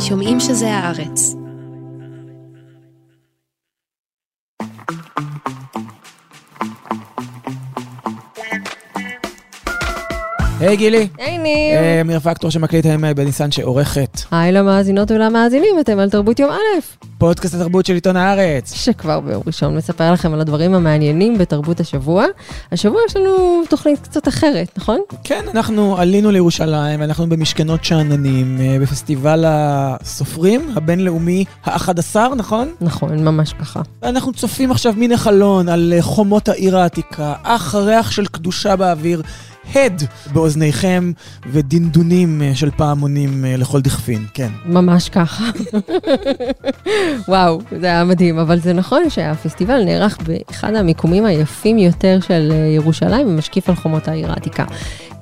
שומעים שזה הארץ. היי גילי, היי ניר. אה, אמיר פקטור שמקליט היום בניסן שעורכת. היי למאזינות ולמאזינים, אתם על תרבות יום א', פודקאסט התרבות של עיתון הארץ. שכבר ביום ראשון מספר לכם על הדברים המעניינים בתרבות השבוע. השבוע יש לנו תוכנית קצת אחרת, נכון? כן, אנחנו עלינו לירושלים, ואנחנו במשכנות שאננים, אה, בפסטיבל הסופרים הבינלאומי ה-11, נכון? נכון, ממש ככה. אנחנו צופים עכשיו מן החלון על אה, חומות העיר העתיקה, אך ריח של קדושה באוויר, הד באוזניכם ודינדונים אה, של פעמונים אה, לכל דכפין, כן. ממש ככה. וואו, זה היה מדהים, אבל זה נכון שהפסטיבל נערך באחד המיקומים היפים יותר של אה, ירושלים, ומשקיף על חומות העיר העתיקה.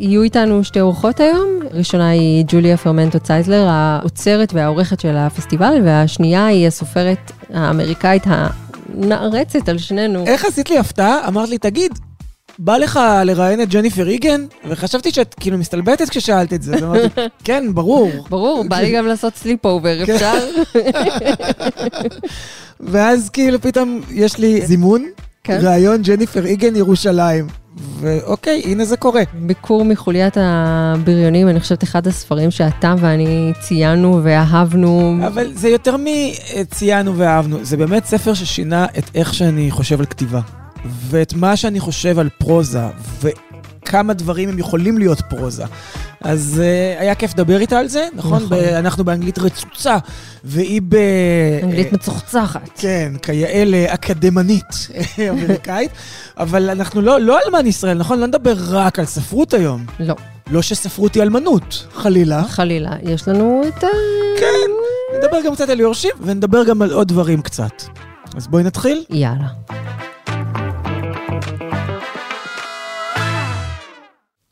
יהיו איתנו שתי אורחות היום, ראשונה היא ג'וליה פרמנטו צייזלר, האוצרת והעורכת של הפסטיבל, והשנייה היא הסופרת האמריקאית הנערצת על שנינו. איך עשית לי הפתעה? אמרת לי, תגיד, בא לך לראיין את ג'ניפר איגן? וחשבתי שאת כאילו מסתלבטת כששאלת את זה. אז אמרתי, כן, ברור. ברור, בא לי גם לעשות sleepover, כן. אפשר? ואז כאילו פתאום יש לי זימון, כן. ראיון ג'ניפר איגן ירושלים. ואוקיי, הנה זה קורה. ביקור מחוליית הבריונים, אני חושבת אחד הספרים שאתה ואני ציינו ואהבנו. אבל זה יותר מציינו ואהבנו, זה באמת ספר ששינה את איך שאני חושב על כתיבה. ואת מה שאני חושב על פרוזה, וכמה דברים הם יכולים להיות פרוזה. אז uh, היה כיף לדבר איתה על זה, נכון? נכון. ב- אנחנו באנגלית רצוצה, והיא ב... אנגלית מצוחצחת. כן, כיאה לאקדמנית אמריקאית, אבל אנחנו לא, לא אלמן ישראל, נכון? לא נדבר רק על ספרות היום. לא, לא שספרות היא אלמנות, חלילה. חלילה. יש לנו את ה... כן, נדבר גם קצת על יורשים, ונדבר גם על עוד דברים קצת. אז בואי נתחיל. יאללה.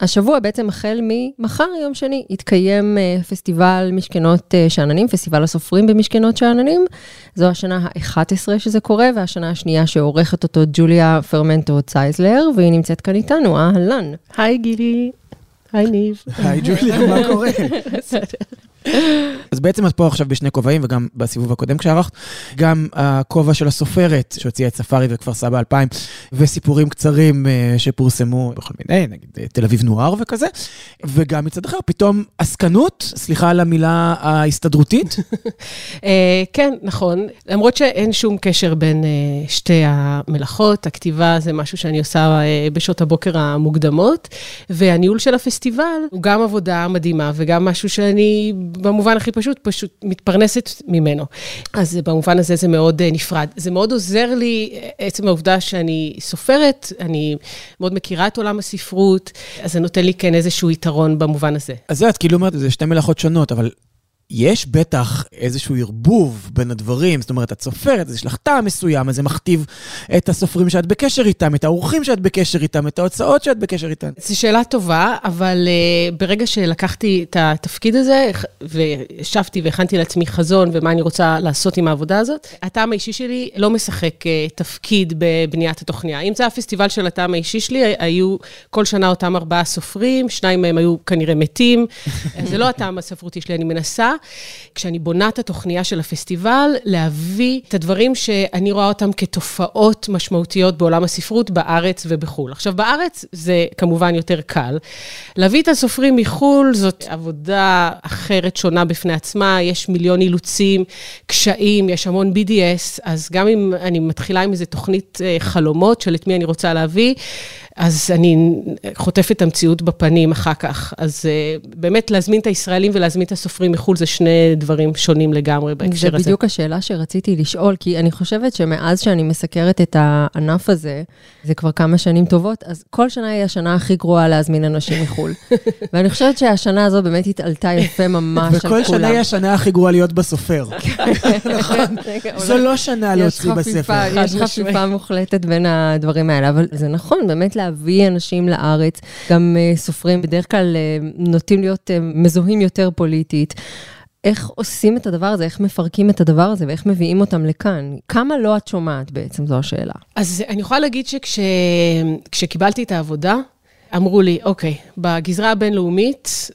השבוע בעצם החל ממחר, יום שני, יתקיים אה, פסטיבל משכנות אה, שאננים, פסטיבל הסופרים במשכנות שאננים. זו השנה ה-11 שזה קורה, והשנה השנייה שעורכת אותו ג'וליה פרמנטו צייזלר, והיא נמצאת כאן איתנו, אהלן. היי גילי, היי ניב. היי ג'וליה, מה קורה? אז בעצם את פה עכשיו בשני כובעים, וגם בסיבוב הקודם כשערכת, גם הכובע של הסופרת שהוציאה את ספארי וכפר סבא 2000, וסיפורים קצרים אה, שפורסמו בכל מיני, נגיד אה, תל אביב נוער וכזה, וגם מצד אחר, פתאום עסקנות, סליחה על המילה ההסתדרותית, אה, כן, נכון. למרות שאין שום קשר בין שתי המלאכות, הכתיבה זה משהו שאני עושה בשעות הבוקר המוקדמות, והניהול של הפסטיבל הוא גם עבודה מדהימה וגם משהו שאני, במובן הכי פשוט, פשוט מתפרנסת ממנו. אז במובן הזה זה מאוד אה, נפרד. זה מאוד עוזר לי, אה, עצם העובדה שאני סופרת, אני מאוד מכירה את עולם הספרות, אז זה נותן לי כן איזשהו יתרון במובן הזה. אז זה את כאילו אומרת, זה שתי מלאכות שונות, אבל יש בטח איזשהו ערבוב בין הדברים, זאת אומרת, את סופרת, יש לך טעם מסוים, אז זה מכתיב את הסופרים שאת בקשר איתם, את האורחים שאת בקשר איתם, את ההוצאות שאת בקשר איתם. זו שאלה טובה, אבל uh, ברגע שלקחתי את התפקיד הזה, וישבתי והכנתי לעצמי חזון ומה אני רוצה לעשות עם העבודה הזאת, הטעם האישי שלי לא משחק uh, תפקיד בבניית התוכניה. אם זה הפסטיבל של הטעם האישי שלי, היו כל שנה אותם ארבעה סופרים, שניים מהם היו כנראה מתים. זה לא הטעם הספרותי שלי, אני מנסה, כשאני בונה את התוכניה של הפסטיבל, להביא את הדברים שאני רואה אותם כתופעות משמעותיות בעולם הספרות בארץ ובחו"ל. עכשיו, בארץ זה כמובן יותר קל. להביא את הסופרים מחו"ל זאת עבודה אחרת, שונה בפני עצמה, יש מיליון אילוצים, קשיים, יש המון BDS, אז גם אם אני מתחילה עם איזו תוכנית אה, חלומות של את מי אני רוצה להביא, אז אני חוטפת את המציאות בפנים אחר כך. אז אה, באמת להזמין את הישראלים ולהזמין את הסופרים מחו"ל זה שני דברים שונים לגמרי בהקשר זה הזה. בדיוק השאלה שרציתי לשאול, כי אני חושבת שמאז שאני מסקרת את הענף הזה, זה כבר כמה שנים טובות, אז כל שנה היא השנה הכי גרועה להזמין אנשים מחו"ל. ואני חושבת שהשנה הזו באמת התעלתה יפה ממש על כולם. וכל שנה היא השנה הכי גרועה להיות בסופר. נכון. זו לא שנה להוציא בספר. יש חפיפה מוחלטת בין הדברים האלה, אבל זה נכון, באמת להביא אנשים לארץ, גם אה, סופרים בדרך כלל אה, נוטים להיות אה, מזוהים יותר פוליטית. איך עושים את הדבר הזה, איך מפרקים את הדבר הזה ואיך מביאים אותם לכאן? כמה לא את שומעת בעצם, זו השאלה. אז אני יכולה להגיד שכשקיבלתי את העבודה, אמרו לי, אוקיי, בגזרה הבינלאומית,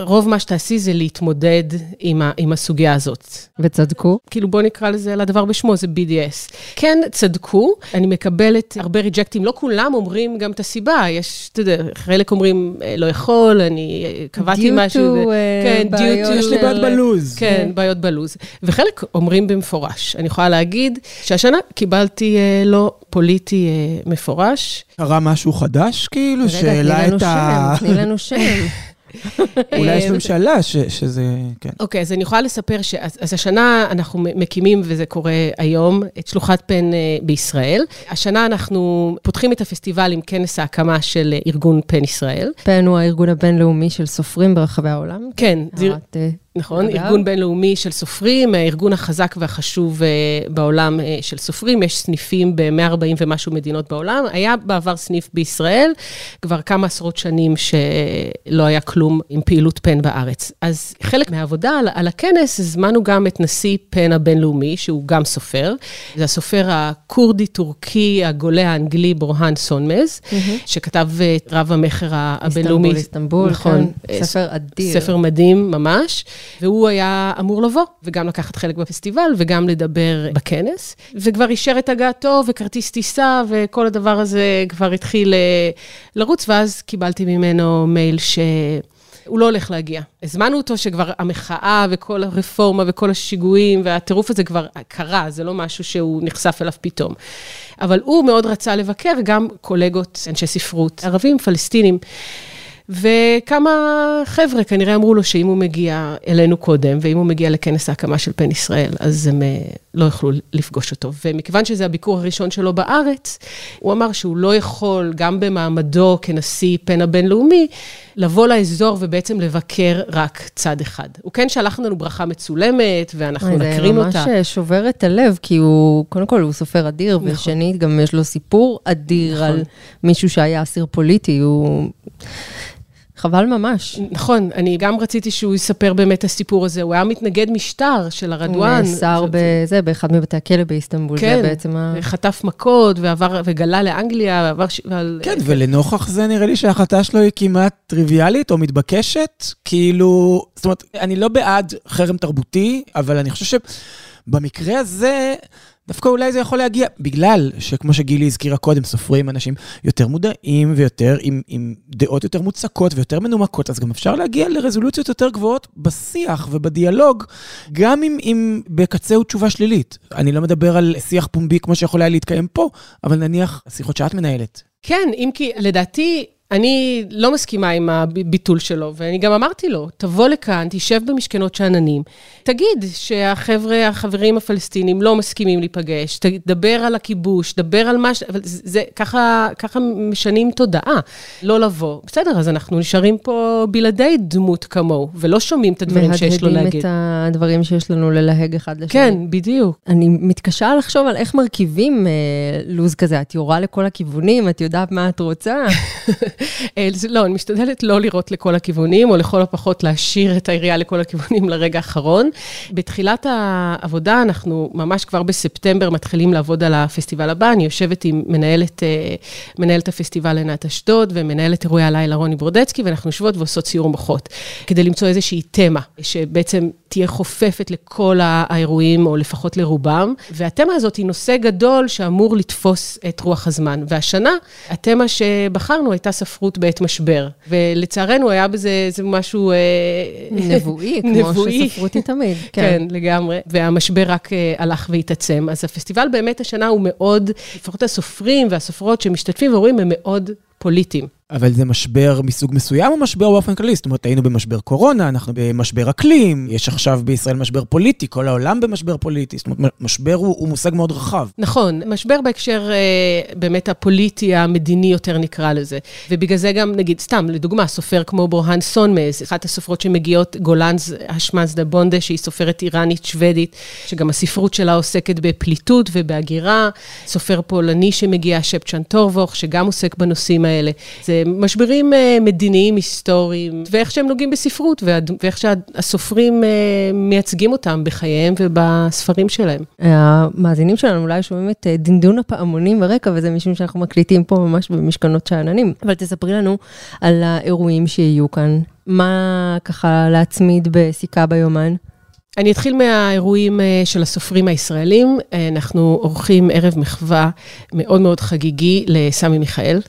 רוב מה שתעשי זה להתמודד עם, ה, עם הסוגיה הזאת. וצדקו? כאילו, בוא נקרא לזה לדבר בשמו, זה BDS. כן, צדקו, אני מקבלת הרבה ריג'קטים, לא כולם אומרים גם את הסיבה, יש, אתה יודע, חלק אומרים, אה, לא יכול, אני אה, קבעתי משהו. דיוטו, כן, בעיות. יש לי בעיות בלוז. כן, בעיות בלוז. וחלק אומרים במפורש. אני יכולה להגיד שהשנה קיבלתי לא פוליטי מפורש. קרה משהו חדש, כאילו, שהעלה את ה... רגע, תני לנו שם, תני לנו שם. אולי יש ממשלה ש, שזה, כן. אוקיי, okay, אז אני יכולה לספר ש... אז השנה אנחנו מקימים, וזה קורה היום, את שלוחת פן אה, בישראל. השנה אנחנו פותחים את הפסטיבל עם כנס ההקמה של ארגון פן ישראל. פן הוא הארגון הבינלאומי של סופרים ברחבי העולם. כן. זה... נכון, אגב. ארגון בינלאומי של סופרים, הארגון החזק והחשוב אה, בעולם אה, של סופרים, יש סניפים ב-140 ומשהו מדינות בעולם. היה בעבר סניף בישראל, כבר כמה עשרות שנים שלא היה כלום עם פעילות פן בארץ. אז חלק מהעבודה על, על הכנס, הזמנו גם את נשיא פן הבינלאומי, שהוא גם סופר. זה הסופר הכורדי-טורקי, הגולה האנגלי, בורהאן סונמז, mm-hmm. שכתב את רב המכר הבינלאומי. איסטנבול, איסטנבול, נכון. כן, ספר אדיר. ספר מדהים ממש. והוא היה אמור לבוא, וגם לקחת חלק בפסטיבל, וגם לדבר בכנס, וכבר אישר את הגעתו, וכרטיס טיסה, וכל הדבר הזה כבר התחיל אה, לרוץ, ואז קיבלתי ממנו מייל ש... הוא לא הולך להגיע. הזמנו אותו שכבר המחאה וכל הרפורמה וכל השיגועים והטירוף הזה כבר קרה, זה לא משהו שהוא נחשף אליו פתאום. אבל הוא מאוד רצה לבקר גם קולגות, אנשי ספרות, ערבים, פלסטינים. וכמה חבר'ה כנראה אמרו לו שאם הוא מגיע אלינו קודם, ואם הוא מגיע לכנס ההקמה של פן ישראל, אז הם אה, לא יוכלו לפגוש אותו. ומכיוון שזה הביקור הראשון שלו בארץ, הוא אמר שהוא לא יכול, גם במעמדו כנשיא פן הבינלאומי, לבוא לאזור ובעצם לבקר רק צד אחד. הוא כן שלח לנו ברכה מצולמת, ואנחנו נקרין אותה. זה ממש שובר את הלב, כי הוא, קודם כל, הוא סופר אדיר, נכון. ושנית, גם יש לו סיפור אדיר נכון. על מישהו שהיה אסיר פוליטי, הוא... חבל ממש. נכון, אני גם רציתי שהוא יספר באמת את הסיפור הזה. הוא היה מתנגד משטר של הרדואן. הוא נאסר בזה, באחד מבתי הכלא באיסטנבול. כן, זה בעצם ה... חטף מכות ועבר, וגלה לאנגליה, ועבר... ש... כן, ולנוכח זה נראה לי שההחלטה שלו היא כמעט טריוויאלית או מתבקשת. כאילו, זאת אומרת, אני לא בעד חרם תרבותי, אבל אני חושב שבמקרה הזה... דווקא אולי זה יכול להגיע, בגלל שכמו שגילי הזכירה קודם, סופרים אנשים יותר מודעים ויותר עם, עם דעות יותר מוצקות ויותר מנומקות, אז גם אפשר להגיע לרזולוציות יותר גבוהות בשיח ובדיאלוג, גם אם, אם בקצהו תשובה שלילית. אני לא מדבר על שיח פומבי כמו שיכול היה להתקיים פה, אבל נניח שיחות שאת מנהלת. כן, אם כי לדעתי... אני לא מסכימה עם הביטול שלו, ואני גם אמרתי לו, תבוא לכאן, תשב במשכנות שאננים, תגיד שהחבר'ה, החברים הפלסטינים לא מסכימים להיפגש, תדבר על הכיבוש, דבר על מה ש... אבל זה, ככה, ככה משנים תודעה, לא לבוא. בסדר, אז אנחנו נשארים פה בלעדי דמות כמוהו, ולא שומעים את הדברים שיש לו להגיד. מהדהדים את הדברים שיש לנו ללהג אחד לשני. כן, בדיוק. אני מתקשה לחשוב על איך מרכיבים אה, לו"ז כזה. את יורה לכל הכיוונים, את יודעת מה את רוצה. אה, לא, אני משתדלת לא לראות לכל הכיוונים, או לכל הפחות להשאיר את העירייה לכל הכיוונים לרגע האחרון. בתחילת העבודה, אנחנו ממש כבר בספטמבר מתחילים לעבוד על הפסטיבל הבא. אני יושבת עם מנהלת, אה, מנהלת הפסטיבל עינת אשדוד, ומנהלת אירועי הלילה רוני ברודצקי, ואנחנו יושבות ועושות סיור מוחות, כדי למצוא איזושהי תמה, שבעצם תהיה חופפת לכל האירועים, או לפחות לרובם. והתמה הזאת היא נושא גדול שאמור לתפוס את רוח הזמן. והשנה, התמה שבחרנו הייתה ספרות בעת משבר. ולצערנו, היה בזה איזה משהו... אה, נבואי, כמו שספרות היא תמיד. כן. כן, לגמרי. והמשבר רק אה, הלך והתעצם. אז הפסטיבל באמת השנה הוא מאוד, לפחות הסופרים והסופרות שמשתתפים ורואים, הם מאוד פוליטיים. אבל זה משבר מסוג מסוים או משבר באופן כללי? זאת אומרת, היינו במשבר קורונה, אנחנו במשבר אקלים, יש עכשיו בישראל משבר פוליטי, כל העולם במשבר פוליטי. זאת אומרת, משבר הוא, הוא מושג מאוד רחב. נכון, משבר בהקשר אה, באמת הפוליטי, המדיני יותר נקרא לזה. ובגלל זה גם, נגיד, סתם, לדוגמה, סופר כמו בורהאן סונמז, אחת הסופרות שמגיעות, גולנז השמאנס דה בונדה, שהיא סופרת איראנית-שוודית, שגם הספרות שלה עוסקת בפליטות ובהגירה. סופר פולני שמגיע, שפצ'ן טורבוך, שגם עוסק בנושאים האלה. זה משברים מדיניים, היסטוריים, ואיך שהם נוגעים בספרות, ואיך שהסופרים מייצגים אותם בחייהם ובספרים שלהם. המאזינים שלנו אולי שומעים את דנדון הפעמונים ברקע, וזה משום שאנחנו מקליטים פה ממש במשכנות שאננים. אבל תספרי לנו על האירועים שיהיו כאן. מה ככה להצמיד בסיכה ביומן? אני אתחיל מהאירועים אה, של הסופרים הישראלים. אה, אנחנו עורכים ערב מחווה מאוד מאוד חגיגי לסמי מיכאל,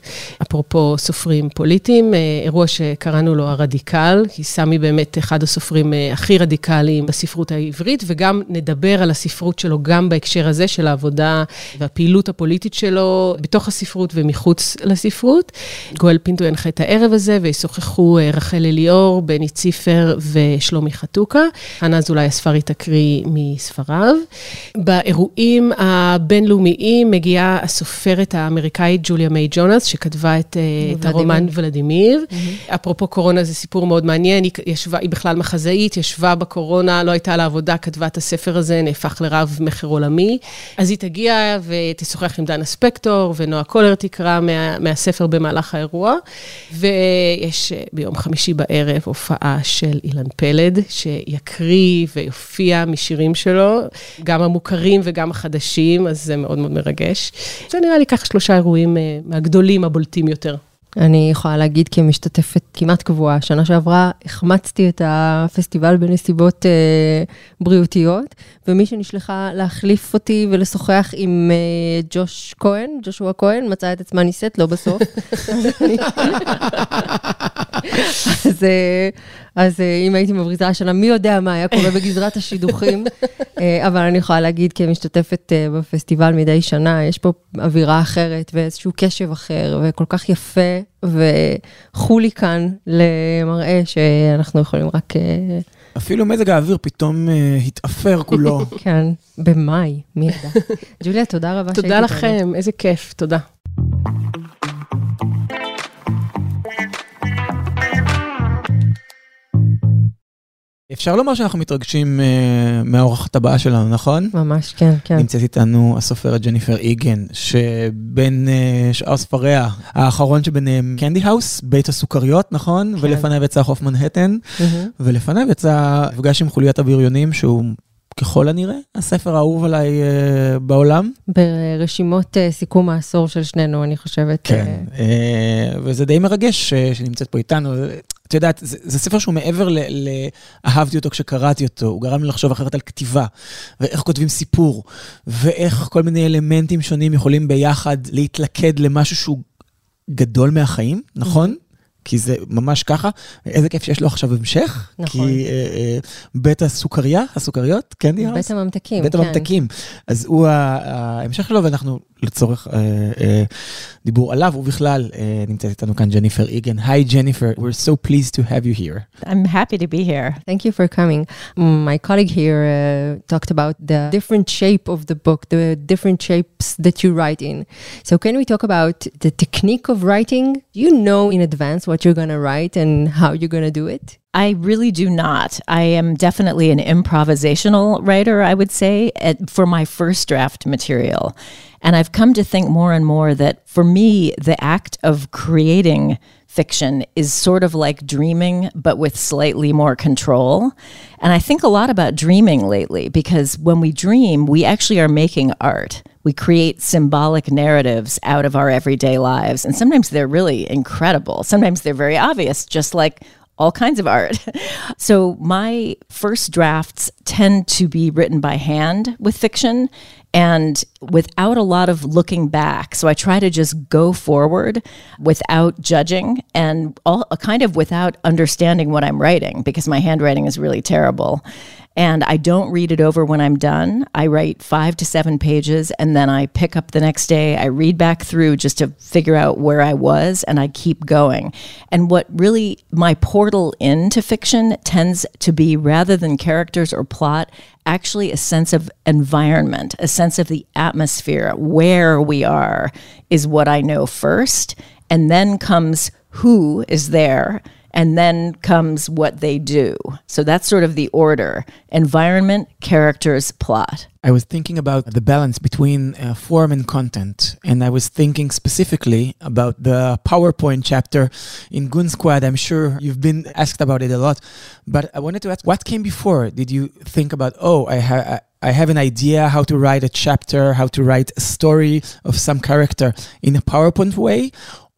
אפרופו סופרים פוליטיים, אה, אירוע שקראנו לו הרדיקל, כי סמי באמת אחד הסופרים הכי רדיקליים בספרות העברית, וגם נדבר על הספרות שלו גם בהקשר הזה של העבודה והפעילות הפוליטית שלו בתוך הספרות ומחוץ לספרות. גואל פינטו ינחה את הערב הזה, וישוחחו רחל אליאור, בני ציפר ושלומי חתוקה. חנה אזולאי הספרית תקריא מספריו. באירועים הבינלאומיים מגיעה הסופרת האמריקאית ג'וליה מיי ג'ונס, שכתבה את, אה, את הרומן ולדימיר. Mm-hmm. אפרופו קורונה, זה סיפור מאוד מעניין, היא, ישבה, היא בכלל מחזאית, ישבה בקורונה, לא הייתה לה עבודה, כתבה את הספר הזה, נהפך לרב מכר עולמי. אז היא תגיע ותשוחח עם דנה ספקטור, ונועה קולר תקרא מה, מהספר במהלך האירוע. ויש אה, ביום חמישי בערב הופעה של אילן פלד, שיקריא ו... ויופיע משירים שלו, גם המוכרים וגם החדשים, אז זה מאוד מאוד מרגש. זה נראה לי ככה שלושה אירועים אה, מהגדולים, הבולטים יותר. אני יכולה להגיד כמשתתפת כמעט קבועה, שנה שעברה החמצתי את הפסטיבל בנסיבות אה, בריאותיות, ומי שנשלחה להחליף אותי ולשוחח עם אה, ג'וש כהן, ג'ושוע כהן, מצאה את עצמה נישאת, לא בסוף. אז, אה, אז אה, אם הייתי מבריזה השנה, מי יודע מה היה קורה בגזרת השידוכים. אה, אבל אני יכולה להגיד, כמשתתפת בפסטיבל מדי שנה, יש פה אווירה אחרת ואיזשהו קשב אחר, וכל כך יפה, וחולי כאן למראה שאנחנו יכולים רק... אפילו מזג האוויר פתאום התאפר כולו. כן, במאי, מי ידע. ג'וליה, תודה רבה שהייתי תודה לכם, איזה כיף, תודה. אפשר לומר שאנחנו מתרגשים uh, מהאורחת הבאה שלנו, נכון? ממש, כן, כן. נמצאת איתנו הסופרת ג'ניפר איגן, שבין uh, שאר ספריה, האחרון שביניהם קנדי האוס, בית הסוכריות, נכון? כן. ולפניו יצא חוף מנהטן, mm-hmm. ולפניו יצא מפגש עם חוליית הבריונים, שהוא ככל הנראה, הספר האהוב עליי uh, בעולם. ברשימות uh, סיכום העשור של שנינו, אני חושבת. כן, uh... Uh, וזה די מרגש uh, שנמצאת פה איתנו. את יודעת, זה, זה ספר שהוא מעבר לאהבתי אותו כשקראתי אותו, הוא גרם לי לחשוב אחרת על כתיבה, ואיך כותבים סיפור, ואיך כל מיני אלמנטים שונים יכולים ביחד להתלכד למשהו שהוא גדול מהחיים, נכון? כי זה ממש ככה, איזה כיף שיש לו עכשיו המשך. נכון. כי אה, אה, בית הסוכריה, הסוכריות, קנדי האוס? בית הממתקים, בית כן. הממתקים. אז הוא ההמשך שלו, ואנחנו לצורך אה, אה, דיבור עליו, ובכלל, אה, נמצאת איתנו כאן ג'ניפר איגן. היי ג'ניפר, we're so pleased to have you here. I'm happy to be here. Thank you for coming. My colleague here uh, talked about the different shape of the book, the different shapes that you write in. So can we talk about the technique of writing? Do you know in advance what you're going to write and how you're going to do it? I really do not. I am definitely an improvisational writer, I would say, at, for my first draft material. And I've come to think more and more that for me, the act of creating fiction is sort of like dreaming, but with slightly more control. And I think a lot about dreaming lately because when we dream, we actually are making art. We create symbolic narratives out of our everyday lives. And sometimes they're really incredible. Sometimes they're very obvious, just like all kinds of art. so my first drafts tend to be written by hand with fiction and without a lot of looking back. So I try to just go forward without judging and all kind of without understanding what I'm writing because my handwriting is really terrible. And I don't read it over when I'm done. I write five to seven pages and then I pick up the next day. I read back through just to figure out where I was and I keep going. And what really my portal into fiction tends to be rather than characters or plot, actually a sense of environment, a sense of the atmosphere, where we are is what I know first. And then comes who is there and then comes what they do. So that's sort of the order environment, characters, plot. I was thinking about the balance between uh, form and content, and I was thinking specifically about the PowerPoint chapter in Goon Squad. I'm sure you've been asked about it a lot, but I wanted to ask what came before? Did you think about, oh, I. I have an idea how to write a chapter, how to write a story of some character in a PowerPoint way,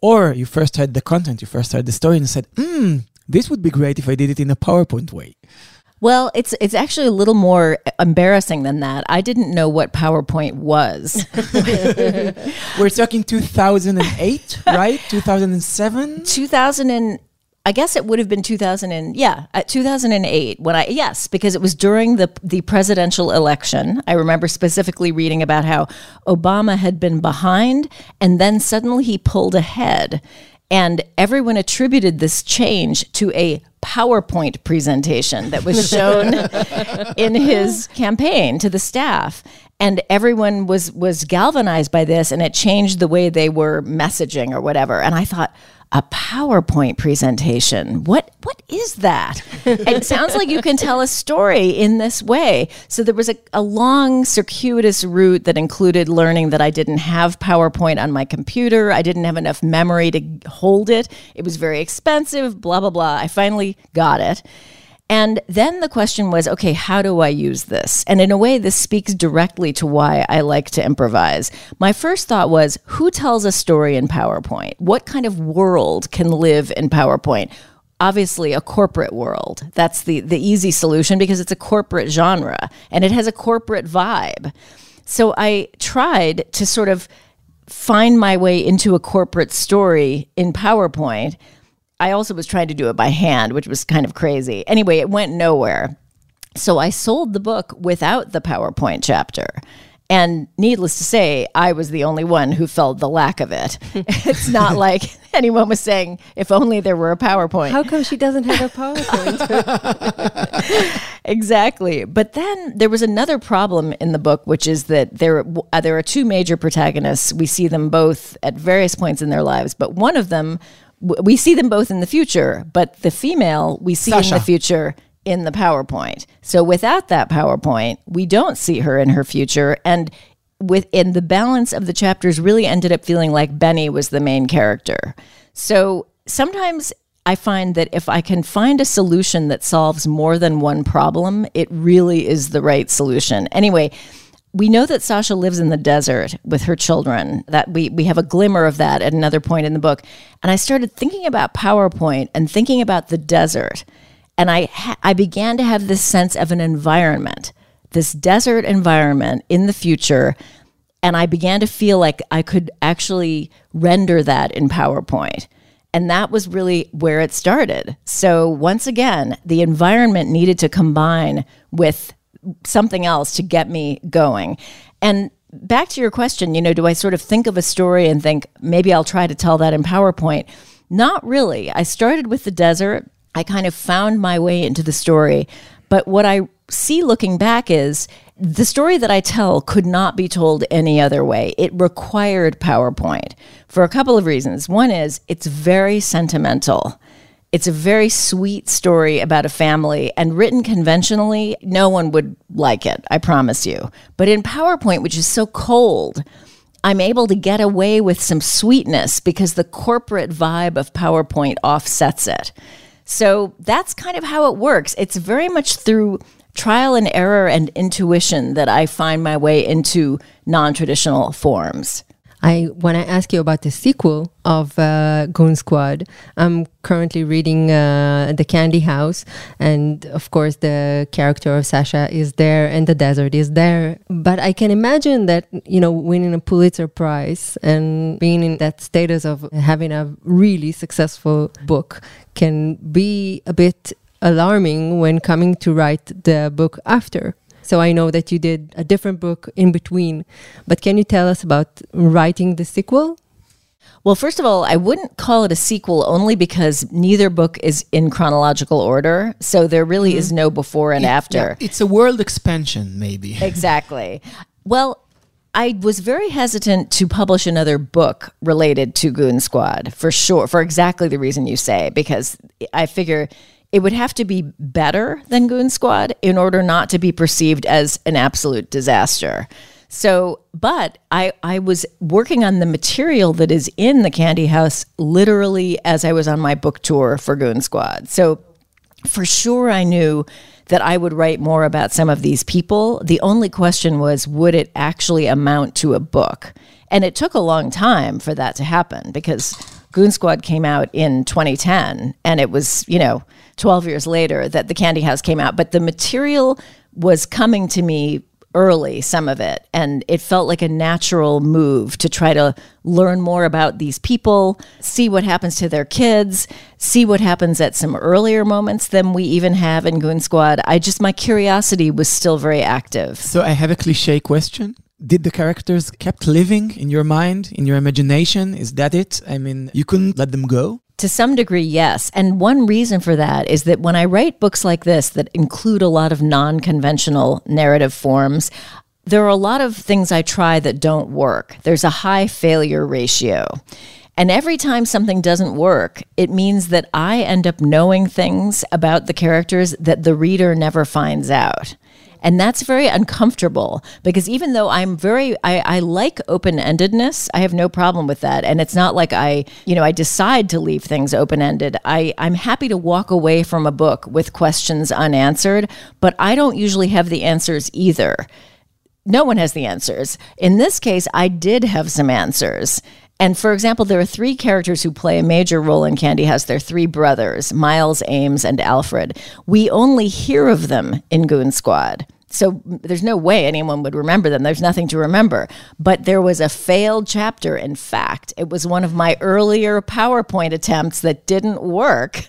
or you first heard the content, you first heard the story and said, hmm, this would be great if I did it in a PowerPoint way. Well, it's it's actually a little more embarrassing than that. I didn't know what PowerPoint was. We're talking 2008, right? 2007? 2000 and I guess it would have been 2000 and yeah, uh, at 2008 when I yes, because it was during the the presidential election. I remember specifically reading about how Obama had been behind and then suddenly he pulled ahead. And everyone attributed this change to a PowerPoint presentation that was shown in his campaign to the staff. And everyone was was galvanized by this and it changed the way they were messaging or whatever. And I thought a PowerPoint presentation. What what is that? it sounds like you can tell a story in this way. So there was a, a long circuitous route that included learning that I didn't have PowerPoint on my computer. I didn't have enough memory to hold it. It was very expensive, blah blah blah. I finally got it. And then the question was, okay, how do I use this? And in a way, this speaks directly to why I like to improvise. My first thought was, who tells a story in PowerPoint? What kind of world can live in PowerPoint? Obviously, a corporate world. That's the, the easy solution because it's a corporate genre and it has a corporate vibe. So I tried to sort of find my way into a corporate story in PowerPoint I also was trying to do it by hand, which was kind of crazy. Anyway, it went nowhere. So I sold the book without the PowerPoint chapter. And needless to say, I was the only one who felt the lack of it. it's not like anyone was saying, if only there were a PowerPoint. How come she doesn't have a PowerPoint? exactly. But then there was another problem in the book, which is that there, uh, there are two major protagonists. We see them both at various points in their lives, but one of them we see them both in the future, but the female we see Sasha. in the future in the PowerPoint. So without that PowerPoint, we don't see her in her future. And within the balance of the chapters really ended up feeling like Benny was the main character. So sometimes I find that if I can find a solution that solves more than one problem, it really is the right solution. Anyway, we know that Sasha lives in the desert with her children. That we we have a glimmer of that at another point in the book. And I started thinking about PowerPoint and thinking about the desert. And I I began to have this sense of an environment, this desert environment in the future. And I began to feel like I could actually render that in PowerPoint. And that was really where it started. So, once again, the environment needed to combine with something else to get me going. And back to your question, you know, do I sort of think of a story and think maybe I'll try to tell that in PowerPoint? Not really. I started with the desert. I kind of found my way into the story. But what I see looking back is the story that I tell could not be told any other way. It required PowerPoint for a couple of reasons. One is it's very sentimental. It's a very sweet story about a family, and written conventionally, no one would like it, I promise you. But in PowerPoint, which is so cold, I'm able to get away with some sweetness because the corporate vibe of PowerPoint offsets it. So that's kind of how it works. It's very much through trial and error and intuition that I find my way into non traditional forms. I want to ask you about the sequel of uh, Goon Squad. I'm currently reading uh, The Candy House, and of course, the character of Sasha is there, and the desert is there. But I can imagine that you know, winning a Pulitzer Prize and being in that status of having a really successful book can be a bit alarming when coming to write the book after. So I know that you did a different book in between. But can you tell us about writing the sequel? Well, first of all, I wouldn't call it a sequel only because neither book is in chronological order. So there really mm-hmm. is no before and it, after. Yeah, it's a world expansion, maybe. Exactly. Well, I was very hesitant to publish another book related to Goon Squad for sure, for exactly the reason you say, because I figure it would have to be better than Goon Squad in order not to be perceived as an absolute disaster. So, but I, I was working on the material that is in the Candy House literally as I was on my book tour for Goon Squad. So, for sure, I knew that I would write more about some of these people. The only question was, would it actually amount to a book? And it took a long time for that to happen because Goon Squad came out in 2010, and it was, you know, 12 years later that the Candy House came out. But the material was coming to me early, some of it. And it felt like a natural move to try to learn more about these people, see what happens to their kids, see what happens at some earlier moments than we even have in Goon Squad. I just, my curiosity was still very active. So I have a cliche question. Did the characters kept living in your mind, in your imagination? Is that it? I mean, you couldn't let them go? To some degree, yes. And one reason for that is that when I write books like this that include a lot of non conventional narrative forms, there are a lot of things I try that don't work. There's a high failure ratio. And every time something doesn't work, it means that I end up knowing things about the characters that the reader never finds out. And that's very uncomfortable because even though I'm very, I, I like open endedness, I have no problem with that. And it's not like I, you know, I decide to leave things open ended. I'm happy to walk away from a book with questions unanswered, but I don't usually have the answers either. No one has the answers. In this case, I did have some answers. And for example, there are three characters who play a major role in Candy House. They're three brothers, Miles, Ames, and Alfred. We only hear of them in Goon Squad. So there's no way anyone would remember them. There's nothing to remember. But there was a failed chapter. In fact, it was one of my earlier PowerPoint attempts that didn't work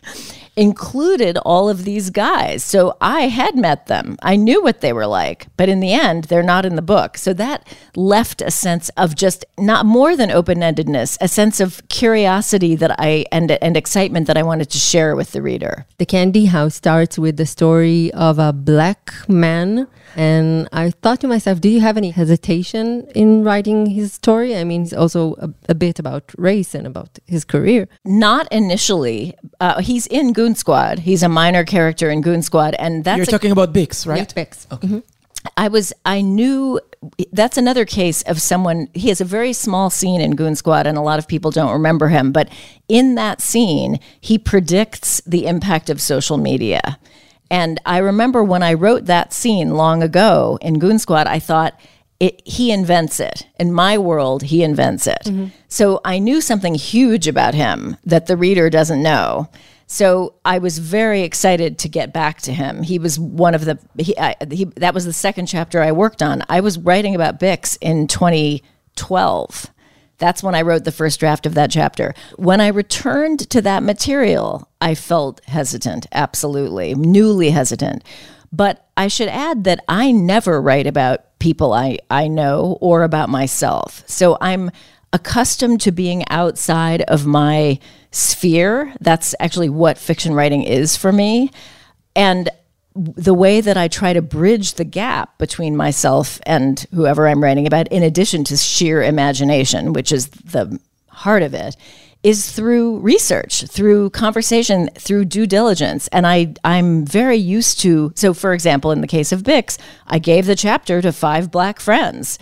included all of these guys. So I had met them. I knew what they were like, but in the end, they're not in the book. So that left a sense of just not more than open-endedness, a sense of curiosity that I and and excitement that I wanted to share with the reader. The Candy House starts with the story of a black man. And I thought to myself, do you have any hesitation in writing his story? I mean, he's also a, a bit about race and about his career. Not initially. Uh, he's in Goon Squad. He's a minor character in Goon Squad, and that's You're a- talking about Bix, right? Bex. Mm-hmm. I was I knew that's another case of someone he has a very small scene in Goon Squad and a lot of people don't remember him but in that scene he predicts the impact of social media and I remember when I wrote that scene long ago in Goon Squad I thought it, he invents it. In my world, he invents it. Mm-hmm. So I knew something huge about him that the reader doesn't know. So I was very excited to get back to him. He was one of the he, I, he that was the second chapter I worked on. I was writing about Bix in 2012. That's when I wrote the first draft of that chapter. When I returned to that material, I felt hesitant, absolutely, newly hesitant. But I should add that I never write about people I, I know or about myself. So I'm accustomed to being outside of my sphere. That's actually what fiction writing is for me. And the way that I try to bridge the gap between myself and whoever I'm writing about, in addition to sheer imagination, which is the heart of it, is through research, through conversation, through due diligence. And I, I'm very used to, so for example, in the case of Bix, I gave the chapter to five black friends.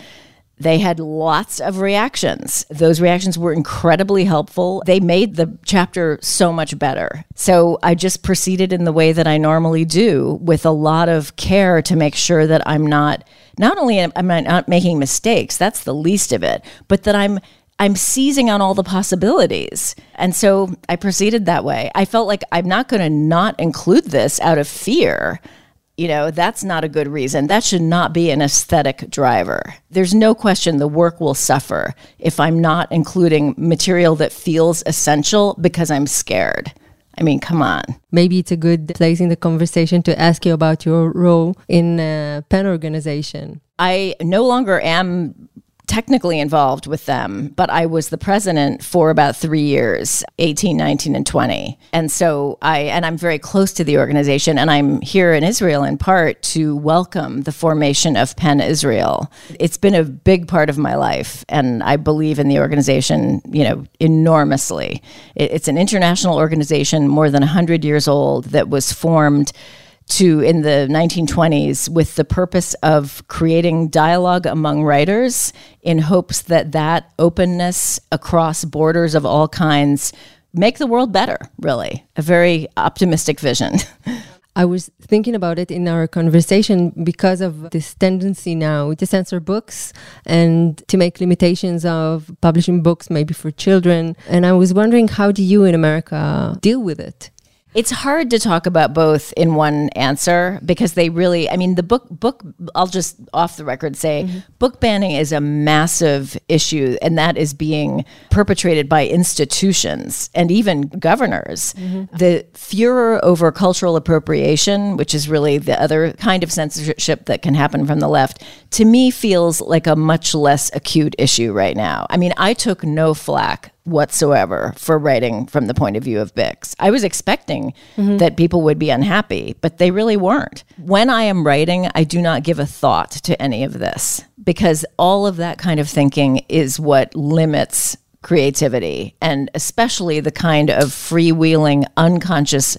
They had lots of reactions. Those reactions were incredibly helpful. They made the chapter so much better. So I just proceeded in the way that I normally do with a lot of care to make sure that I'm not not only am I not making mistakes, that's the least of it, but that I'm I'm seizing on all the possibilities. And so I proceeded that way. I felt like I'm not going to not include this out of fear. You know, that's not a good reason. That should not be an aesthetic driver. There's no question the work will suffer if I'm not including material that feels essential because I'm scared. I mean, come on. Maybe it's a good place in the conversation to ask you about your role in a pen organization. I no longer am technically involved with them, but I was the president for about three years 18, 19, and 20. And so I, and I'm very close to the organization, and I'm here in Israel in part to welcome the formation of PEN Israel. It's been a big part of my life, and I believe in the organization, you know, enormously. It's an international organization, more than 100 years old, that was formed to in the 1920s with the purpose of creating dialogue among writers in hopes that that openness across borders of all kinds make the world better really a very optimistic vision I was thinking about it in our conversation because of this tendency now to censor books and to make limitations of publishing books maybe for children. And I was wondering, how do you in America deal with it? It's hard to talk about both in one answer because they really I mean the book book I'll just off the record say mm-hmm. book banning is a massive issue and that is being perpetrated by institutions and even governors. Mm-hmm. The furor over cultural appropriation, which is really the other kind of censorship that can happen from the left, to me feels like a much less acute issue right now. I mean, I took no flack whatsoever for writing from the point of view of Bix. I was expecting mm-hmm. that people would be unhappy, but they really weren't. When I am writing, I do not give a thought to any of this because all of that kind of thinking is what limits creativity and especially the kind of freewheeling, unconscious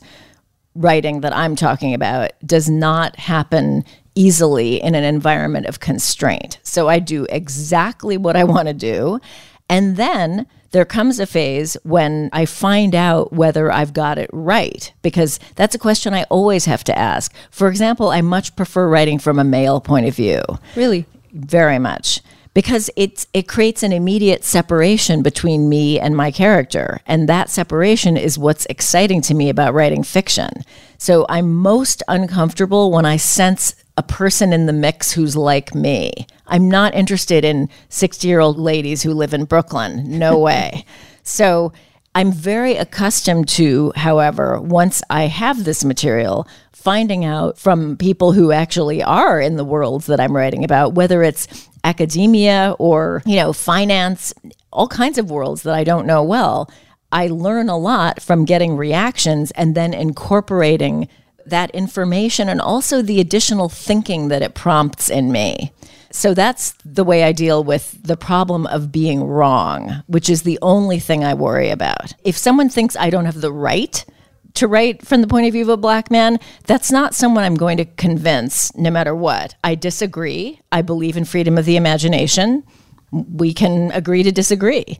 writing that I'm talking about does not happen easily in an environment of constraint. So I do exactly what I want to do. And then there comes a phase when I find out whether I've got it right, because that's a question I always have to ask. For example, I much prefer writing from a male point of view. Really? Very much. Because it's, it creates an immediate separation between me and my character. And that separation is what's exciting to me about writing fiction. So I'm most uncomfortable when I sense a person in the mix who's like me. I'm not interested in 60 year old ladies who live in Brooklyn. No way. so I'm very accustomed to, however, once I have this material, finding out from people who actually are in the worlds that I'm writing about, whether it's academia or, you know, finance, all kinds of worlds that I don't know well. I learn a lot from getting reactions and then incorporating that information and also the additional thinking that it prompts in me. So that's the way I deal with the problem of being wrong, which is the only thing I worry about. If someone thinks I don't have the right to write from the point of view of a black man, that's not someone I'm going to convince no matter what. I disagree. I believe in freedom of the imagination. We can agree to disagree.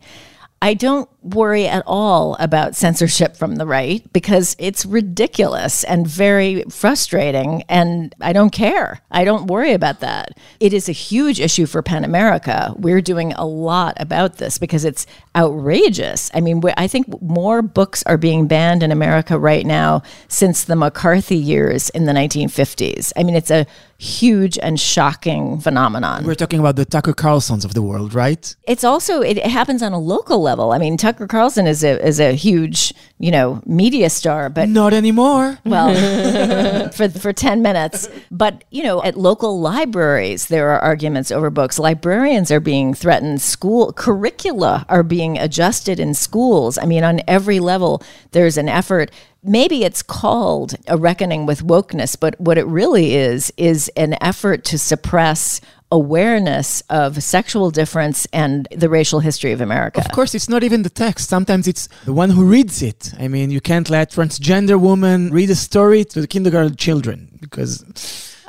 I don't worry at all about censorship from the right because it's ridiculous and very frustrating, and I don't care. I don't worry about that. It is a huge issue for Pan America. We're doing a lot about this because it's outrageous. I mean, I think more books are being banned in America right now since the McCarthy years in the 1950s. I mean, it's a huge and shocking phenomenon. We're talking about the Tucker Carlsons of the world, right? It's also it happens on a local level. I mean, Tucker Carlson is a is a huge, you know, media star, but not anymore. Well, for for 10 minutes. But, you know, at local libraries there are arguments over books. Librarians are being threatened, school curricula are being adjusted in schools. I mean, on every level there's an effort maybe it's called a reckoning with wokeness, but what it really is is an effort to suppress awareness of sexual difference and the racial history of America. Of course, it's not even the text. Sometimes it's the one who reads it. I mean, you can't let transgender woman read a story to the kindergarten children because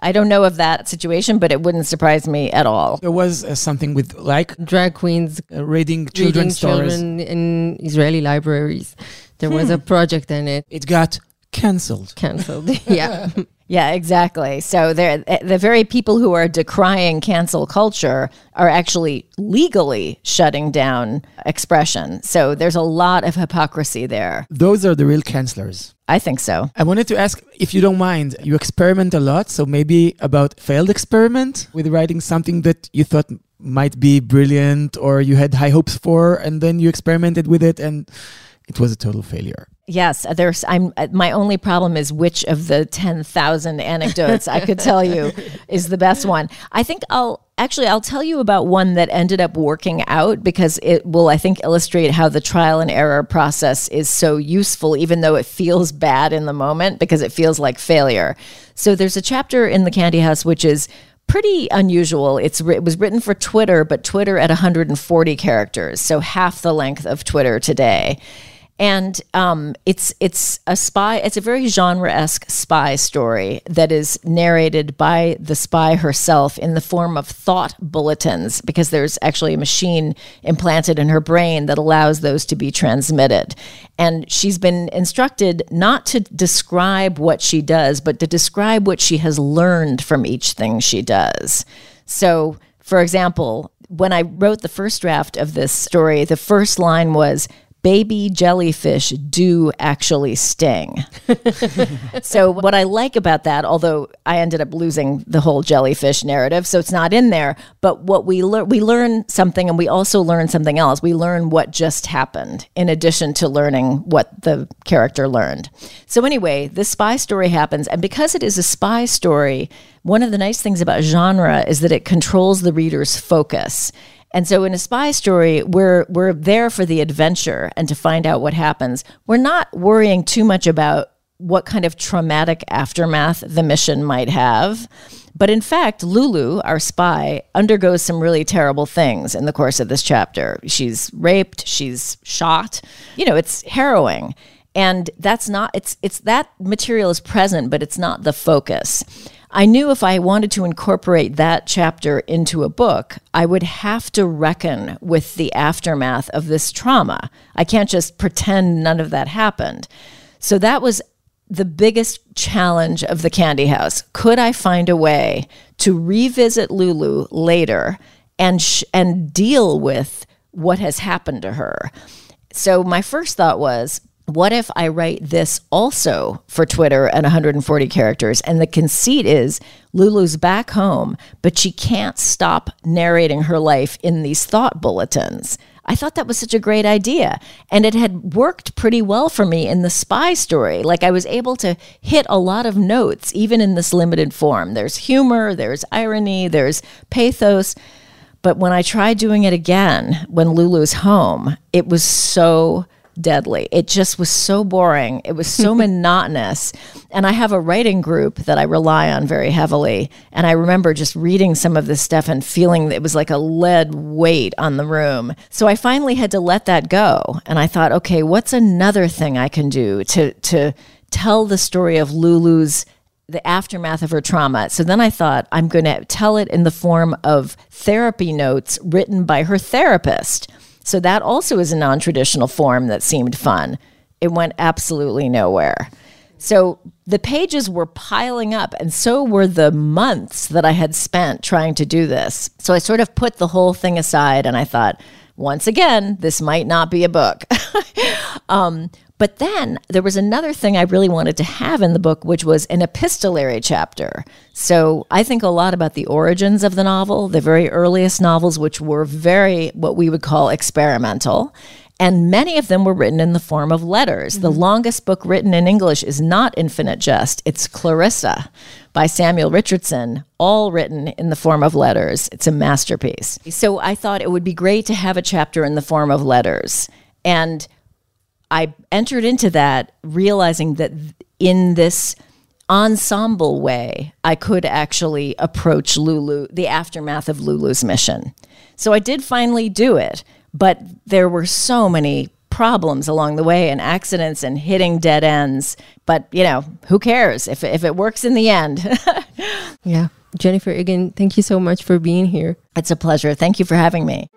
I don't know of that situation, but it wouldn't surprise me at all. There was uh, something with like drag queens uh, reading children's stories children in Israeli libraries. There hmm. was a hmm. project in it. It got cancelled. Cancelled. yeah. Yeah, exactly. So they're, eh, the very people who are decrying cancel culture are actually legally shutting down expression. So there's a lot of hypocrisy there. Those are the real cancelers. I think so. I wanted to ask if you don't mind, you experiment a lot, so maybe about failed experiment with writing something that you thought might be brilliant or you had high hopes for and then you experimented with it and it was a total failure. Yes, uh, there's. I'm. Uh, my only problem is which of the ten thousand anecdotes I could tell you is the best one. I think I'll. Actually, I'll tell you about one that ended up working out because it will, I think, illustrate how the trial and error process is so useful, even though it feels bad in the moment because it feels like failure. So there's a chapter in The Candy House which is pretty unusual. It's it was written for Twitter, but Twitter at 140 characters, so half the length of Twitter today and um, it's it's a spy. It's a very genre esque spy story that is narrated by the spy herself in the form of thought bulletins, because there's actually a machine implanted in her brain that allows those to be transmitted. And she's been instructed not to describe what she does, but to describe what she has learned from each thing she does. So, for example, when I wrote the first draft of this story, the first line was baby jellyfish do actually sting. so, what I like about that, although I ended up losing the whole jellyfish narrative, so it's not in there, but what we learn, we learn something and we also learn something else. We learn what just happened in addition to learning what the character learned. So, anyway, this spy story happens, and because it is a spy story, one of the nice things about genre is that it controls the reader's focus. And so in a spy story, we're we're there for the adventure and to find out what happens. We're not worrying too much about what kind of traumatic aftermath the mission might have. But in fact, Lulu, our spy, undergoes some really terrible things in the course of this chapter. She's raped, she's shot. You know, it's harrowing. And that's not it's it's that material is present, but it's not the focus. I knew if I wanted to incorporate that chapter into a book, I would have to reckon with the aftermath of this trauma. I can't just pretend none of that happened. So that was the biggest challenge of the Candy House. Could I find a way to revisit Lulu later and sh- and deal with what has happened to her? So my first thought was what if I write this also for Twitter at 140 characters? And the conceit is Lulu's back home, but she can't stop narrating her life in these thought bulletins. I thought that was such a great idea. And it had worked pretty well for me in the spy story. Like I was able to hit a lot of notes, even in this limited form. There's humor, there's irony, there's pathos. But when I tried doing it again, when Lulu's home, it was so deadly. It just was so boring. It was so monotonous. And I have a writing group that I rely on very heavily. And I remember just reading some of this stuff and feeling that it was like a lead weight on the room. So I finally had to let that go. And I thought, okay, what's another thing I can do to to tell the story of Lulu's the aftermath of her trauma. So then I thought, I'm going to tell it in the form of therapy notes written by her therapist. So that also is a non traditional form that seemed fun. It went absolutely nowhere. So the pages were piling up, and so were the months that I had spent trying to do this. So I sort of put the whole thing aside and I thought, once again, this might not be a book. um, but then there was another thing I really wanted to have in the book, which was an epistolary chapter. So I think a lot about the origins of the novel, the very earliest novels, which were very what we would call experimental. And many of them were written in the form of letters. Mm-hmm. The longest book written in English is not Infinite Jest, it's Clarissa by Samuel Richardson, all written in the form of letters. It's a masterpiece. So I thought it would be great to have a chapter in the form of letters. And I entered into that realizing that in this ensemble way, I could actually approach Lulu, the aftermath of Lulu's mission. So I did finally do it, but there were so many problems along the way and accidents and hitting dead ends. But, you know, who cares if, if it works in the end? yeah. Jennifer, again, thank you so much for being here. It's a pleasure. Thank you for having me.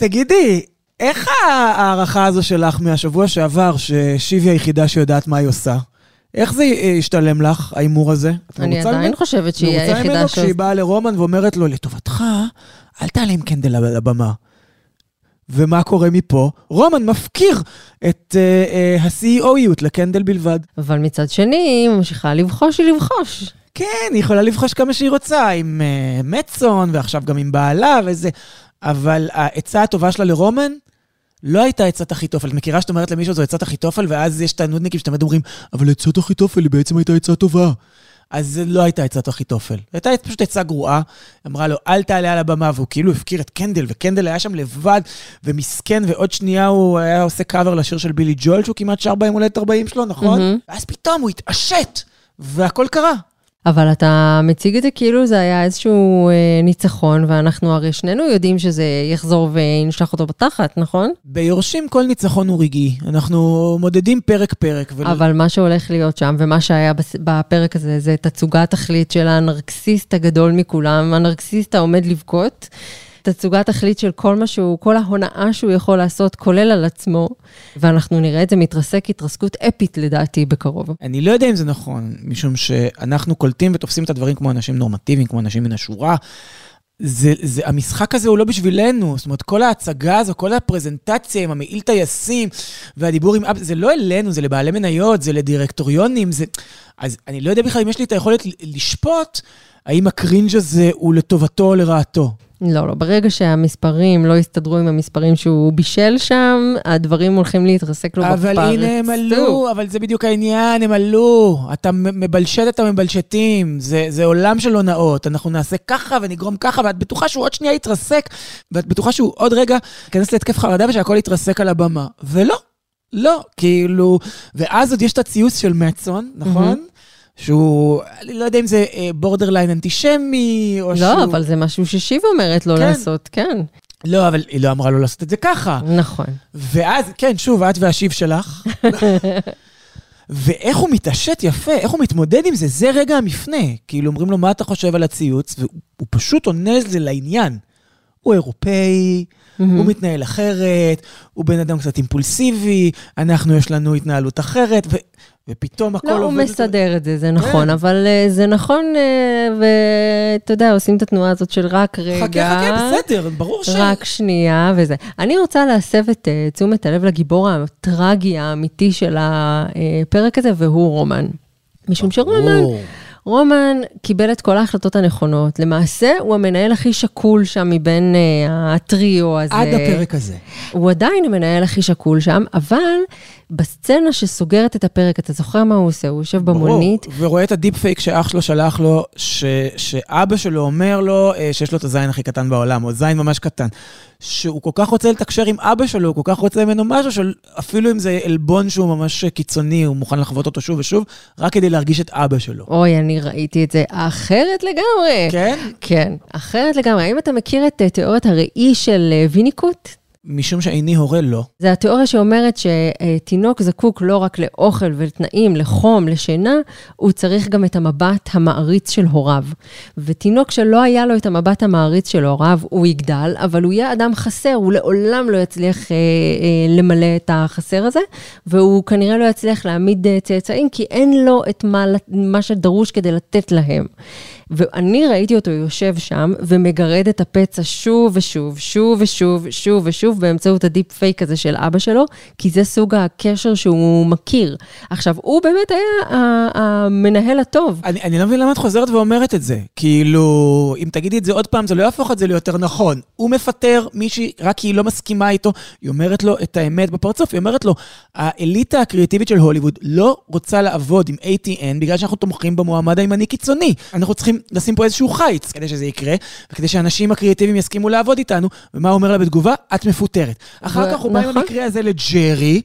תגידי, איך ההערכה הזו שלך מהשבוע שעבר, ששיבי היחידה שיודעת מה היא עושה? איך זה השתלם לך, ההימור הזה? אני עדיין חושבת שהיא היחידה ש... ממנו כשהיא באה לרומן ואומרת לו, לטובתך, אל תעלה עם קנדל על הבמה. ומה קורה מפה? רומן מפקיר את uh, uh, ה-CEOיות לקנדל בלבד. אבל מצד שני, היא ממשיכה לבחוש, היא לבחוש. כן, היא יכולה לבחוש כמה שהיא רוצה, עם uh, מצון, ועכשיו גם עם בעלה וזה. אבל העצה הטובה שלה לרומן, לא הייתה עצת אחיתופל. את מכירה שאת אומרת למישהו זו עצת אחיתופל, ואז יש את הנודניקים שאתם תמיד אומרים, אבל עצת אחיתופל היא בעצם הייתה עצה טובה. אז זה לא הייתה עצת אחיתופל. הייתה פשוט עצה גרועה. אמרה לו, אל תעלה על הבמה, והוא כאילו הפקיר את קנדל, וקנדל היה שם לבד, ומסכן, ועוד שנייה הוא היה עושה קאבר לשיר של בילי ג'ול, שהוא כמעט שר ביום הולדת 40 שלו, נכון? מהמם. ואז פתאום הוא התעשת, והכל קרה. אבל אתה מציג את זה כאילו זה היה איזשהו אה, ניצחון, ואנחנו הרי שנינו יודעים שזה יחזור ונשלח אותו בתחת, נכון? ביורשים כל ניצחון הוא רגעי. אנחנו מודדים פרק-פרק. ול... אבל מה שהולך להיות שם, ומה שהיה בפרק הזה, זה תצוגת תכלית של הנרקסיסט הגדול מכולם, הנרקסיסט העומד לבכות. תצוגת תכלית של כל מה שהוא, כל ההונאה שהוא יכול לעשות, כולל על עצמו, ואנחנו נראה את זה מתרסק התרסקות אפית לדעתי בקרוב. אני לא יודע אם זה נכון, משום שאנחנו קולטים ותופסים את הדברים כמו אנשים נורמטיביים, כמו אנשים מן השורה. זה, זה, המשחק הזה הוא לא בשבילנו, זאת אומרת, כל ההצגה הזו, כל הפרזנטציה עם המעיל טייסים והדיבור עם זה לא אלינו, זה לבעלי מניות, זה לדירקטוריונים, זה... אז אני לא יודע בכלל אם יש לי את היכולת לשפוט האם הקרינג' הזה הוא לטובתו או לרעתו. לא, לא, ברגע שהמספרים לא יסתדרו עם המספרים שהוא בישל שם, הדברים הולכים להתרסק לו בפרצוף. אבל הנה הם עלו, אבל זה בדיוק העניין, הם עלו. אתה מבלשט את המבלשטים, זה, זה עולם של הונאות. אנחנו נעשה ככה ונגרום ככה, ואת בטוחה שהוא עוד שנייה יתרסק, ואת בטוחה שהוא עוד רגע ייכנס להתקף חרדה ושהכול יתרסק על הבמה. ולא, לא, כאילו... ואז עוד יש את הציוץ של מצון, נכון? שהוא, אני לא יודע אם זה בורדרליין אנטישמי, או שהוא... לא, אבל זה משהו ששיב אומרת לו כן. לעשות, כן. לא, אבל היא לא אמרה לו לעשות את זה ככה. נכון. ואז, כן, שוב, את והשיב שלך. ואיך הוא מתעשת יפה, איך הוא מתמודד עם זה, זה רגע המפנה. כאילו, אומרים לו, מה אתה חושב על הציוץ? והוא פשוט עונה על זה לעניין. הוא אירופאי, הוא מתנהל אחרת, הוא בן אדם קצת אימפולסיבי, אנחנו, יש לנו התנהלות אחרת, ו... ופתאום הכל לא, הוא עובד... מסדר את זה, זה נכון, כן. אבל אה, זה נכון, אה, ואתה יודע, עושים את התנועה הזאת של רק רגע. חכה, חכה, בסדר, ברור ש... רק שנייה וזה. אני רוצה להסב את אה, תשומת הלב לגיבור הטרגי האמיתי של הפרק הזה, והוא רומן. משום שרומן. רומן קיבל את כל ההחלטות הנכונות. למעשה, הוא המנהל הכי שקול שם מבין אה, הטריו הזה. עד הפרק הזה. הוא עדיין המנהל הכי שקול שם, אבל בסצנה שסוגרת את הפרק, אתה זוכר מה הוא עושה? הוא יושב במונית, ברור, ורואה את ה deepfake שאח שלו שלח לו, ש, שאבא שלו אומר לו אה, שיש לו את הזין הכי קטן בעולם, או זין ממש קטן. שהוא כל כך רוצה לתקשר עם אבא שלו, הוא כל כך רוצה ממנו משהו, שאפילו אם זה עלבון שהוא ממש קיצוני, הוא מוכן לחוות אותו שוב ושוב, רק כדי להרגיש את אבא שלו. אוי, אני ראיתי את זה אחרת לגמרי. כן? כן, אחרת לגמרי. האם אתה מכיר את אה, תיאוריית הראי של אה, ויניקוט? משום שאיני הורה לא. זה התיאוריה שאומרת שתינוק זקוק לא רק לאוכל ולתנאים, לחום, לשינה, הוא צריך גם את המבט המעריץ של הוריו. ותינוק שלא היה לו את המבט המעריץ של הוריו, הוא יגדל, אבל הוא יהיה אדם חסר, הוא לעולם לא יצליח אה, אה, למלא את החסר הזה, והוא כנראה לא יצליח להעמיד אה, צאצאים, כי אין לו את מה, מה שדרוש כדי לתת להם. ואני ראיתי אותו יושב שם ומגרד את הפצע שוב ושוב, שוב ושוב, שוב ושוב, באמצעות ה deepfake הזה של אבא שלו, כי זה סוג הקשר שהוא מכיר. עכשיו, הוא באמת היה המנהל הטוב. אני, אני לא מבין למה את חוזרת ואומרת את זה. כאילו, אם תגידי את זה עוד פעם, זה לא יהפוך את זה ליותר נכון. הוא מפטר מישהי רק כי היא לא מסכימה איתו, היא אומרת לו את האמת בפרצוף, היא אומרת לו, האליטה הקריאטיבית של הוליווד לא רוצה לעבוד עם ATN בגלל שאנחנו תומכים במועמד הימני קיצוני. אנחנו צריכים לשים פה איזשהו חיץ כדי שזה יקרה, וכדי שהאנשים הקריאטיביים יסכימו לעבוד איתנו, ומה הוא אומר לה בתגובה? את מפוטרת. אחר כך הוא בא עם נכון. המקרה הזה לג'רי,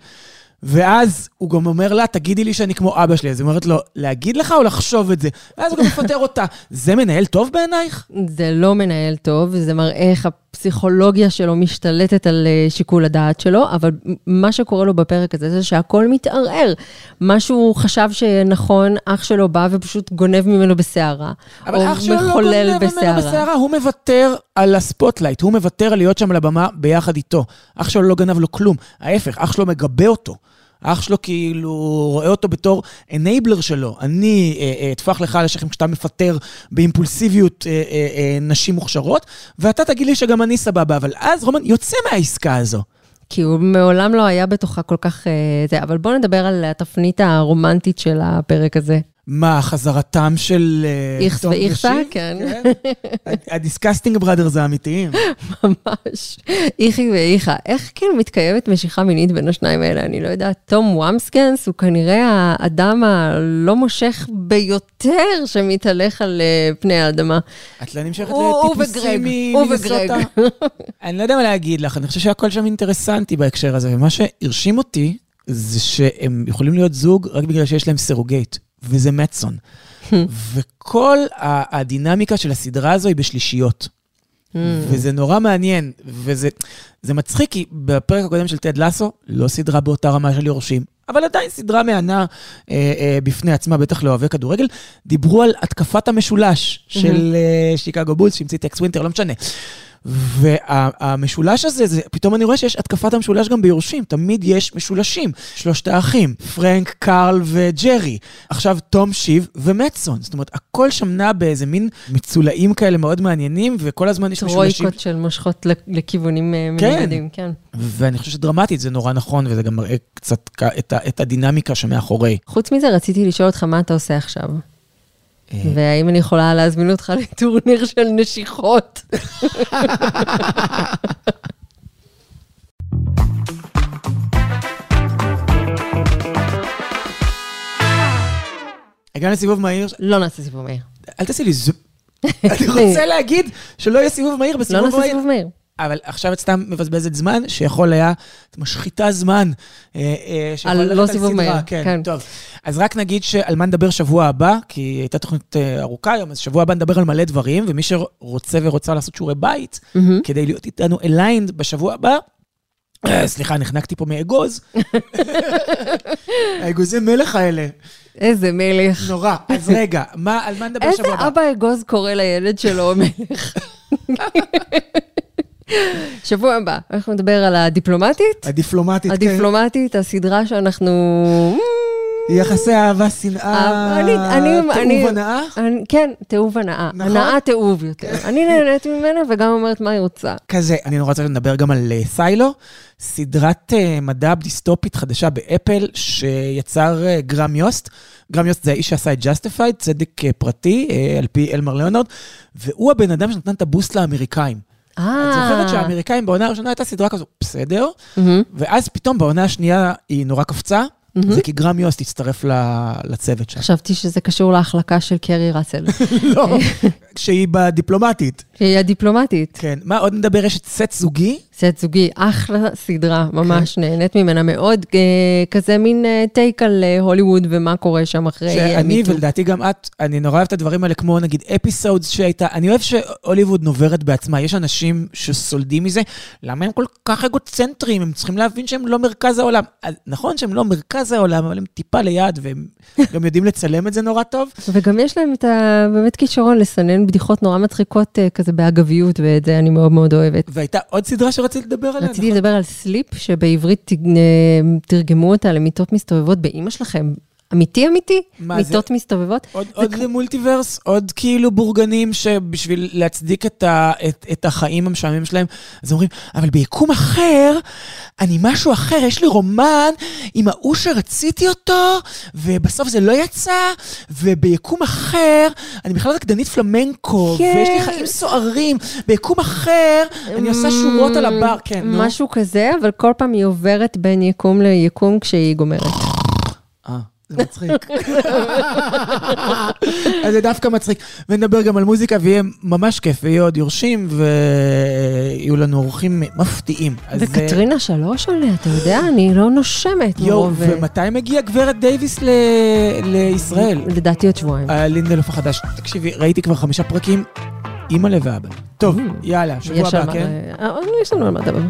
ואז הוא גם אומר לה, תגידי לי שאני כמו אבא שלי. אז היא אומרת לו, להגיד לך או לחשוב את זה? ואז הוא גם מפטר אותה. זה מנהל טוב בעינייך? זה לא מנהל טוב, זה מראה איך הפסיכולוגיה שלו משתלטת על אה, שיקול הדעת שלו, אבל מה שקורה לו בפרק הזה זה שהכל מתערער. מה שהוא חשב שנכון, אח שלו בא ופשוט גונב ממנו בסערה. אבל אח שלו לא גונב ממנו בסערה. בסערה, הוא מוותר על ה spotlight, הוא מוותר על להיות שם על הבמה ביחד איתו. אח שלו לא גנב לו כלום, ההפך, אח שלו מגבה אותו. אח שלו כאילו רואה אותו בתור enabler שלו. אני אה, אה, אטפח לך על השכם כשאתה מפטר באימפולסיביות אה, אה, אה, נשים מוכשרות, ואתה תגיד לי שגם אני סבבה, אבל אז רומן יוצא מהעסקה הזו. כי הוא מעולם לא היה בתוכה כל כך... אה, זה, אבל בואו נדבר על התפנית הרומנטית של הפרק הזה. מה, חזרתם של... אה, איכס תום ואיכסה? ושיב? כן. ה disgusting brothers האמיתיים. ממש. איכי ואיכה. איך כאילו מתקיימת משיכה מינית בין השניים האלה? אני לא יודעת. תום וואמסגנס הוא כנראה האדם הלא מושך ביותר שמתהלך על אה, פני האדמה. את לא נמשכת לטיפוסים ממינסוטה? וגרג. אני לא יודע מה להגיד לך, אני חושב שהכל שם אינטרסנטי בהקשר הזה, ומה שהרשים אותי, זה שהם יכולים להיות זוג רק בגלל שיש להם סרוגייט, וזה מצון. וכל ה- הדינמיקה של הסדרה הזו היא בשלישיות. וזה נורא מעניין, וזה זה מצחיק, כי בפרק הקודם של טד לסו, לא סדרה באותה רמה של יורשים, אבל עדיין סדרה מהנה אה, אה, בפני עצמה, בטח לאוהבי כדורגל. דיברו על התקפת המשולש של אה, שיקגו בולס, שהמציא טקס ווינטר, לא משנה. והמשולש הזה, זה, פתאום אני רואה שיש התקפת המשולש גם ביורשים, תמיד יש משולשים, שלושת האחים, פרנק, קארל וג'רי. עכשיו תום שיב ומטסון, זאת אומרת, הכל שם נע באיזה מין מצולעים כאלה מאוד מעניינים, וכל הזמן יש משולשים. טרויקות של מושכות לכ- לכיוונים אה, כן. מנוגדים, כן. ואני חושב שדרמטית זה נורא נכון, וזה גם מראה קצת את, את הדינמיקה שמאחורי. חוץ מזה, רציתי לשאול אותך מה אתה עושה עכשיו. אה, והאם אני יכולה להזמין אותך לטורניר של נשיכות? הגענו לסיבוב מהיר, לא נעשה סיבוב מהיר. אל תעשי לי זו... אני רוצה להגיד שלא יהיה סיבוב מהיר לא בסיבוב נעשה מהיר. סיבוב מהיר. אבל עכשיו את סתם מבזבזת זמן, שיכול היה, את משחיתה זמן. אה, אה, על לא סיבוב. מהיר, כן, כן. טוב. אז רק נגיד שעל מה נדבר שבוע הבא, כי הייתה תוכנית אה, ארוכה היום, אז שבוע הבא נדבר על מלא דברים, ומי שרוצה ורוצה לעשות שיעורי בית, מהמם. כדי להיות איתנו aligned בשבוע הבא, סליחה, נחנקתי פה מאגוז. האגוזי מלך האלה, איזה מלך. נורא. אז רגע, מה, על מה נדבר איזה שבוע הבא? אבא אגוז קורא לילד שלו מלך. שבוע הבא, אנחנו נדבר על הדיפלומטית. הדיפלומטית, כן. הדיפלומטית, הסדרה שאנחנו... יחסי אהבה, שנאה, אני- תיעוב הנאה. כן, תיעוב הנאה. נכון. הנאה תיעוב יותר. אני נהנית ממנה וגם אומרת מה היא רוצה. כזה, אני נורא רוצה לדבר גם על אה, סיילו, סדרת אה, מדע דיסטופית חדשה באפל, שיצר אה, גרם יוסט. גרם יוסט זה האיש שעשה את Justified, צדק אה, פרטי, אה, על פי אלמר ליאונרד, והוא הבן אדם שנתן את הבוסט לאמריקאים. את זוכרת שהאמריקאים בעונה הראשונה הייתה סדרה כזו, בסדר. ואז פתאום בעונה השנייה היא נורא קפצה, זה כי גרם יוסט הצטרף ל- לצוות שם. חשבתי שזה קשור להחלקה של קרי ראסל, לא, כשהיא בדיפלומטית. שהיא הדיפלומטית. כן, מה עוד נדבר? יש את סט זוגי, סט זוגי, אחלה סדרה, ממש נהנית ממנה מאוד, אה, כזה מין אה, טייק על אה, הוליווד ומה קורה שם אחרי אה, שאני, מיטו. ולדעתי גם את, אני נורא אוהב את הדברים האלה, כמו נגיד אפיסודס שהייתה, אני אוהב שהוליווד נוברת בעצמה, יש אנשים שסולדים מזה, למה הם כל כך אגוצנטרים? הם צריכים להבין שהם לא מרכז העולם. נכון שהם לא מרכז העולם, אבל הם טיפה ליד, והם גם יודעים לצלם את זה נורא טוב. וגם יש להם את ה... באמת כישרון לסנן בדיחות נורא מצחיקות אה, כזה באגביות, ואת זה אני מאוד מאוד אוהבת. והייתה עוד סדרה שרציתי לדבר עליה, רציתי נכון? לדבר על סליפ, שבעברית אה, תרגמו אותה למיטות מסתובבות באימא שלכם. אמיתי אמיתי? מה זה? מיטות מסתובבות? עוד, עוד מולטיברס, עוד כאילו בורגנים שבשביל להצדיק את, ה, את, את החיים המשעממים שלהם, אז אומרים, אבל ביקום אחר, אני משהו אחר, יש לי רומן עם ההוא שרציתי אותו, ובסוף זה לא יצא, וביקום אחר, אני בכלל רקדנית פלמנקו, כן. ויש לי חיים סוערים, ביקום אחר, אני עושה שורות על הבר, כן, נו. משהו כזה, אבל כל פעם היא עוברת בין יקום ליקום כשהיא גומרת. אה, זה מצחיק. אז זה דווקא מצחיק. ונדבר גם על מוזיקה, ויהיה ממש כיף, ויהיה עוד יורשים, ויהיו לנו אורחים מפתיעים. אה, וקטרינה שלוש עולה, אתה יודע, אני לא נושמת. יואו, אה, ומתי מגיע גברת דייוויס לישראל? לדעתי עוד שבועיים. הלינדלוף החדש. תקשיבי, ראיתי כבר חמישה פרקים, אימא'לה ואבא. טוב, יאללה, שבוע הבא, כן? אה, יש לנו על מה לדבר.